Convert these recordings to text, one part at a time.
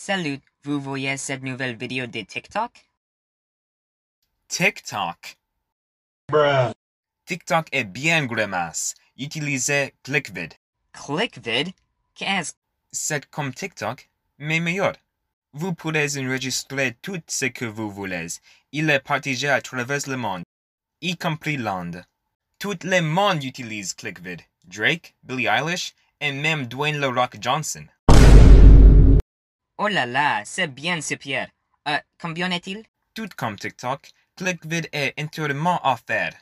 Salut, vous voyez cette nouvelle vidéo de TikTok? TikTok. Bruh. TikTok est bien grimace. Utilisez ClickVid. ClickVid? Qu'est-ce? C'est comme TikTok, mais meilleur. Vous pourrez enregistrer tout ce que vous voulez. Il est partagé à travers le monde, y compris l'Inde. Tout le monde utilise ClickVid. Drake, Billie Eilish et même Dwayne The Rock Johnson. Oh là là, c'est bien super. Euh, combien est-il? Tout comme TikTok, ClickVid est entièrement offert.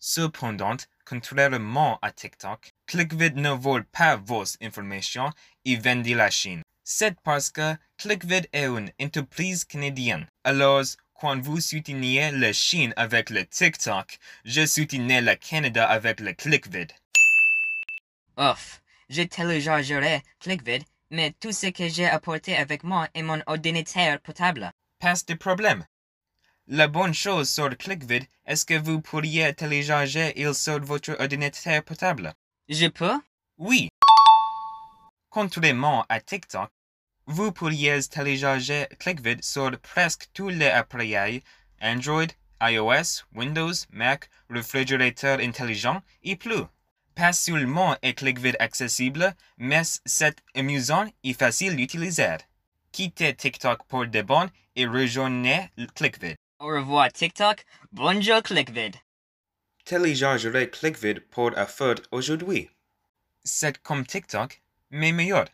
Cependant, contrairement à TikTok, ClickVid ne vole pas vos informations et vend de la Chine. C'est parce que ClickVid est une entreprise canadienne. Alors, quand vous soutenez la Chine avec le TikTok, je soutiens le Canada avec le ClickVid. Ouf, je téléchargerai ClickVid, mais tout ce que j'ai apporté avec moi est mon ordinateur portable. Pas de problème. La bonne chose sur ClickVid est que vous pourriez télécharger il sur votre ordinateur portable? Je peux? Oui. Contrairement à TikTok, vous pourriez télécharger ClickVid sur presque tous les appareils Android, iOS, Windows, Mac, réfrigérateur intelligent et plus. Pas seulement est ClickVid accessible, mais c'est amusant et facile d'utiliser. Quittez TikTok pour de bon et rejoignez ClickVid. Au revoir TikTok, bonjour ClickVid. Téléchargerez ClickVid pour à faire aujourd'hui? C'est comme TikTok, mais meilleur.